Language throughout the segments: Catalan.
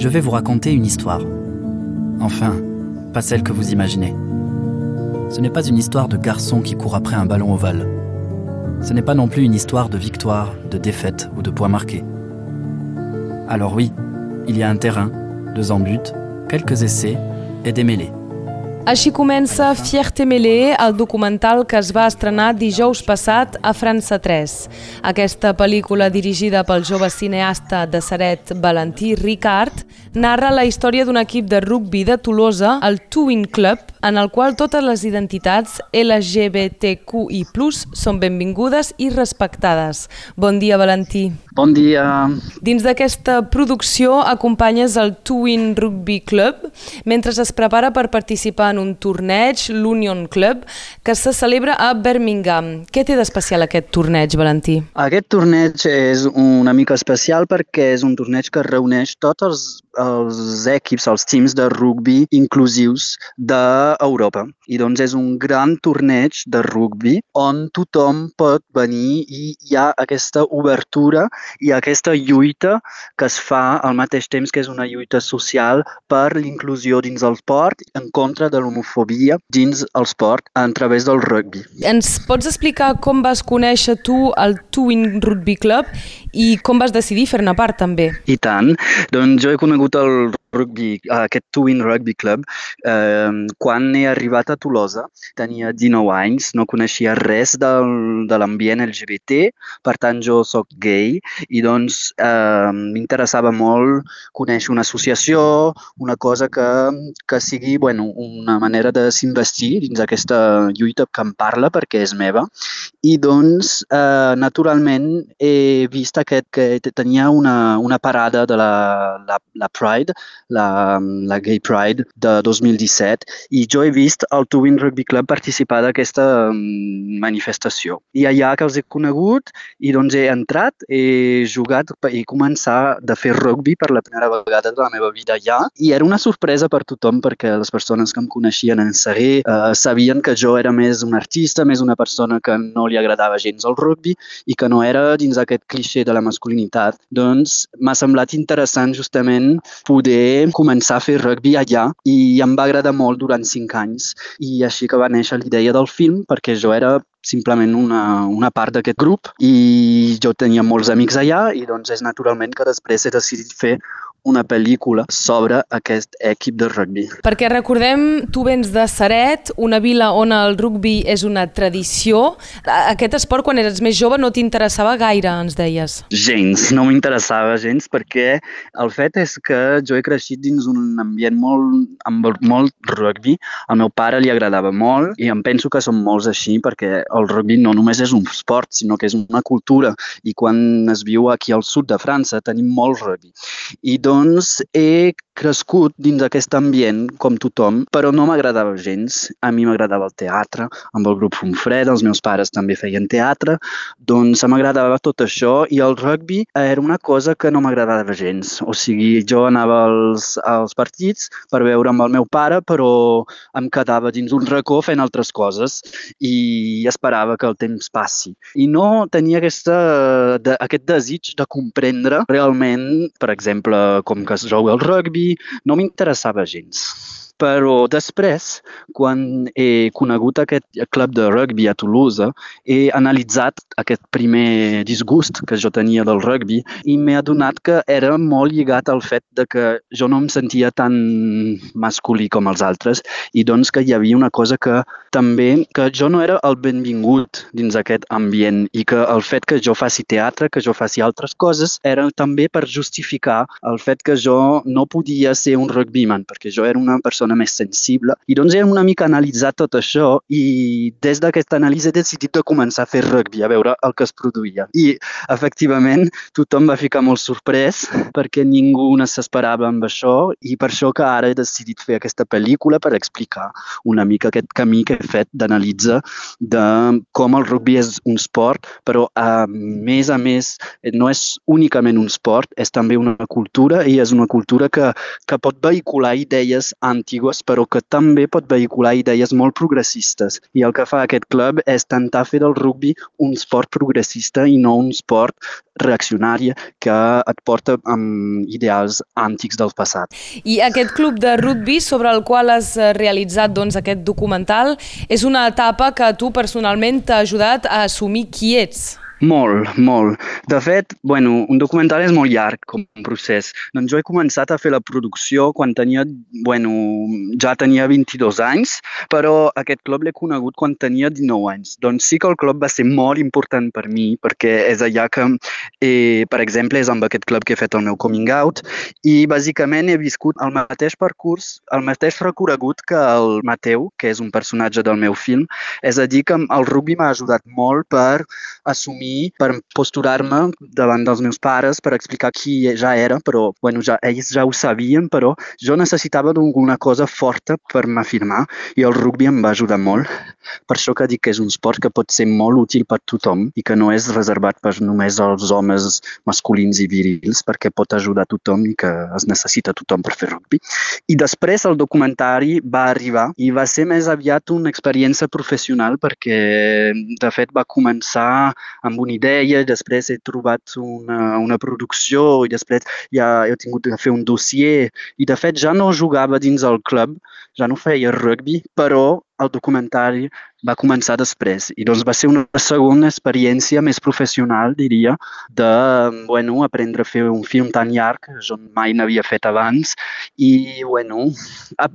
je vais vous raconter une histoire. Enfin, pas celle que vous imaginez. Ce n'est pas une histoire de garçon qui court après un ballon ovale. Ce n'est pas non plus une histoire de victoire, de défaite ou de points marqués. Alors oui, il y a un terrain, deux embuts, quelques essais et des mêlées. Així comença Fierte Melé, el documental que es va estrenar dijous passat a França 3. Aquesta pel·lícula dirigida pel jove cineasta de Saret Valentí Ricard narra la història d'un equip de rugbi de Tolosa, el Twin Club, en el qual totes les identitats LGBTQI+, són benvingudes i respectades. Bon dia, Valentí. Bon dia. Dins d'aquesta producció acompanyes el Twin Rugby Club mentre es prepara per participar en un torneig, l'Union Club, que se celebra a Birmingham. Què té d'especial aquest torneig, Valentí? Aquest torneig és una mica especial perquè és un torneig que reuneix tots els, els equips, els teams de rugby inclusius d'Europa. I doncs és un gran torneig de rugby on tothom pot venir i hi ha aquesta obertura i aquesta lluita que es fa al mateix temps que és una lluita social per l'inclusió dins el sport en contra de l'homofobia dins el sport a través del rugby. Ens pots explicar com vas conèixer tu el Twin Rugby Club i com vas decidir fer-ne part també? I tant. Doncs jo he conegut el rugby, aquest Twin Rugby Club, eh, quan he arribat a Tolosa. Tenia 19 anys, no coneixia res del, de l'ambient LGBT, per tant jo sóc gay i doncs eh, m'interessava molt conèixer una associació, una cosa que, que sigui bueno, una manera de s'investir dins aquesta lluita que em parla perquè és meva. I doncs, eh, naturalment, he vist aquest que tenia una, una parada de la, la, la Pride, la, la Gay Pride de 2017 i jo he vist el Twin Rugby Club participar d'aquesta manifestació. I allà que els he conegut i doncs he entrat, he jugat i començar de fer rugby per la primera vegada de la meva vida allà i era una sorpresa per tothom perquè les persones que em coneixien en seguer eh, sabien que jo era més un artista, més una persona que no li agradava gens el rugby i que no era dins aquest cliché de la masculinitat. Doncs m'ha semblat interessant justament poder començar a fer rugby allà i em va agradar molt durant cinc anys. I així que va néixer l'idea del film perquè jo era simplement una, una part d'aquest grup i jo tenia molts amics allà i doncs és naturalment que després he decidit fer una pel·lícula sobre aquest equip de rugby. Perquè recordem, tu vens de Saret, una vila on el rugby és una tradició. Aquest esport, quan eres més jove, no t'interessava gaire, ens deies. Gens, no m'interessava gens, perquè el fet és que jo he creixit dins un ambient molt, amb molt rugby. Al meu pare li agradava molt i em penso que són molts així perquè el rugby no només és un esport, sinó que és una cultura. I quan es viu aquí al sud de França tenim molt rugby. I doncs he crescut dins aquest ambient, com tothom, però no m'agradava gens. A mi m'agradava el teatre, amb el grup Fumfred, els meus pares també feien teatre, doncs m'agradava tot això i el rugby era una cosa que no m'agradava gens. O sigui, jo anava als, als partits per veure amb el meu pare, però em quedava dins un racó fent altres coses i esperava que el temps passi. I no tenia aquesta, de, aquest desig de comprendre realment, per exemple, com que es juga el rugby, no m'interessava gens. Però després, quan he conegut aquest club de rugby a Toulouse, he analitzat aquest primer disgust que jo tenia del rugby i m'he adonat que era molt lligat al fet de que jo no em sentia tan masculí com els altres i doncs que hi havia una cosa que també, que jo no era el benvingut dins aquest ambient i que el fet que jo faci teatre, que jo faci altres coses, era també per justificar el fet que jo no podia ser un rugbyman, perquè jo era una persona més sensible. I doncs he una mica analitzat tot això i des d'aquesta anàlisi he decidit de començar a fer rugby, a veure el que es produïa. I, efectivament, tothom va ficar molt sorprès perquè ningú no s'esperava amb això i per això que ara he decidit fer aquesta pel·lícula per explicar una mica aquest camí que he fet d'analitzar de com el rugby és un esport, però a més a més no és únicament un esport, és també una cultura i és una cultura que, que pot vehicular idees anti ambigües, però que també pot vehicular idees molt progressistes. I el que fa aquest club és tentar fer del rugby un esport progressista i no un esport reaccionari que et porta amb ideals antics del passat. I aquest club de rugby sobre el qual has eh, realitzat doncs, aquest documental és una etapa que tu personalment t'ha ajudat a assumir qui ets. Molt, molt. De fet, bueno, un documental és molt llarg com un procés. Doncs jo he començat a fer la producció quan tenia, bueno, ja tenia 22 anys, però aquest club l'he conegut quan tenia 19 anys. Doncs sí que el club va ser molt important per mi, perquè és allà que, eh, per exemple, és amb aquest club que he fet el meu coming out i bàsicament he viscut el mateix percurs, el mateix recorregut que el Mateu, que és un personatge del meu film. És a dir, que el rugby m'ha ajudat molt per assumir mi per posturar-me davant dels meus pares per explicar qui ja era, però bueno, ja, ells ja ho sabien, però jo necessitava d'alguna cosa forta per m'afirmar i el rugby em va ajudar molt. Per això que dic que és un esport que pot ser molt útil per tothom i que no és reservat per només als homes masculins i virils, perquè pot ajudar tothom i que es necessita tothom per fer rugby. I després el documentari va arribar i va ser més aviat una experiència professional perquè de fet va començar amb una idea, després he trobat una, una producció i després ja he tingut que fer un dossier. I de fet ja no jugava dins el club, ja no feia rugby, però el documentari va començar després i doncs va ser una segona experiència més professional, diria, de bueno, aprendre a fer un film tan llarg, jo mai n'havia fet abans i bueno,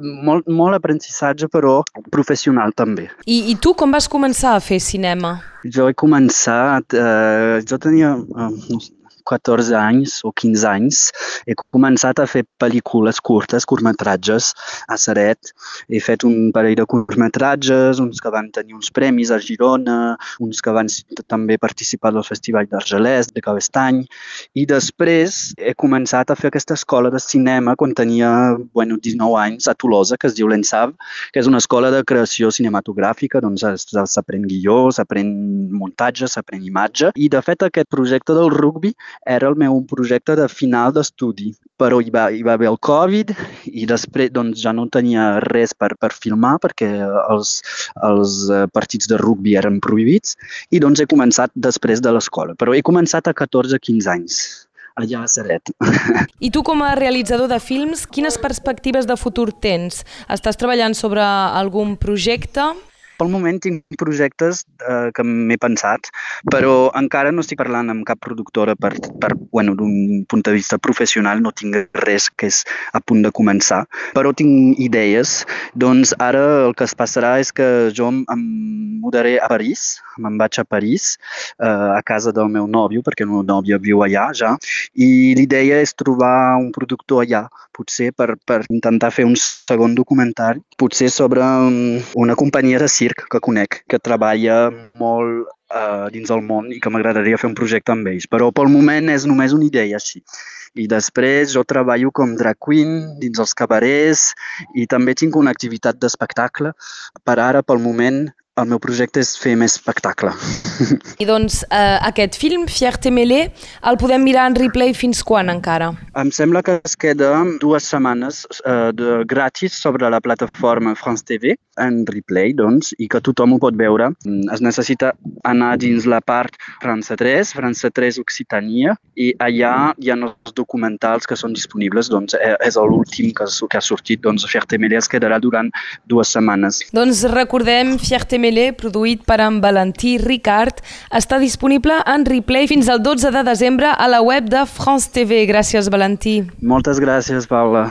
molt, molt aprenentatge però professional també. I, I tu com vas començar a fer cinema? Jo he començat, eh, jo tenia, eh, no 14 anys o 15 anys, he començat a fer pel·lícules curtes, curtmetratges, a Saret. He fet un parell de curtmetratges, uns que van tenir uns premis a Girona, uns que van també participar al Festival d'Argelès, de Cabestany, i després he començat a fer aquesta escola de cinema quan tenia bueno, 19 anys a Tolosa, que es diu l'ENSAV, que és una escola de creació cinematogràfica, doncs s'aprèn guió, s'aprèn muntatge, s'aprèn imatge, i de fet aquest projecte del rugby era el meu projecte de final d'estudi, però hi va, hi va haver el Covid i després doncs, ja no tenia res per, per filmar perquè els, els eh, partits de rugby eren prohibits i doncs he començat després de l'escola, però he començat a 14-15 anys allà a Seret. I tu com a realitzador de films, quines perspectives de futur tens? Estàs treballant sobre algun projecte? Pel moment tinc projectes eh, que m'he pensat, però encara no estic parlant amb cap productora per, per bueno, d'un punt de vista professional, no tinc res que és a punt de començar, però tinc idees. Doncs ara el que es passarà és que jo em mudaré a París, me'n vaig a París, eh, a casa del meu nòvio, perquè el meu nòvio viu allà ja, i l'idea és trobar un productor allà, potser per, per intentar fer un segon documentari, potser sobre una companyia de circ que conec, que treballa molt uh, dins del món i que m'agradaria fer un projecte amb ells. Però pel moment és només una idea així. I després jo treballo com drag queen dins els cabarets i també tinc una activitat d'espectacle. Per ara, pel moment, el meu projecte és fer més espectacle. I doncs eh, aquest film, Fierté Mêlée, el podem mirar en replay fins quan encara? Em sembla que es queda dues setmanes eh, de gratis sobre la plataforma France TV en replay, doncs, i que tothom ho pot veure. Mm, es necessita anar dins la part França 3, França 3 Occitania, i allà hi ha els documentals que són disponibles, doncs eh, és l'últim que, que ha sortit, doncs Fierté Mêlée es quedarà durant dues setmanes. Doncs recordem Fierté Melé, produït per en Valentí Ricard, està disponible en replay fins al 12 de desembre a la web de France TV. Gràcies, Valentí. Moltes gràcies, Paula.